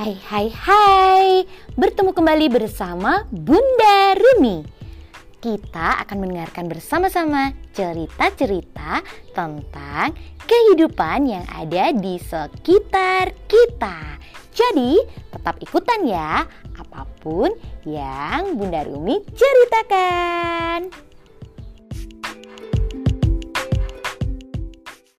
Hai hai hai, bertemu kembali bersama Bunda Rumi. Kita akan mendengarkan bersama-sama cerita-cerita tentang kehidupan yang ada di sekitar kita. Jadi, tetap ikutan ya, apa pun yang Bunda Rumi ceritakan.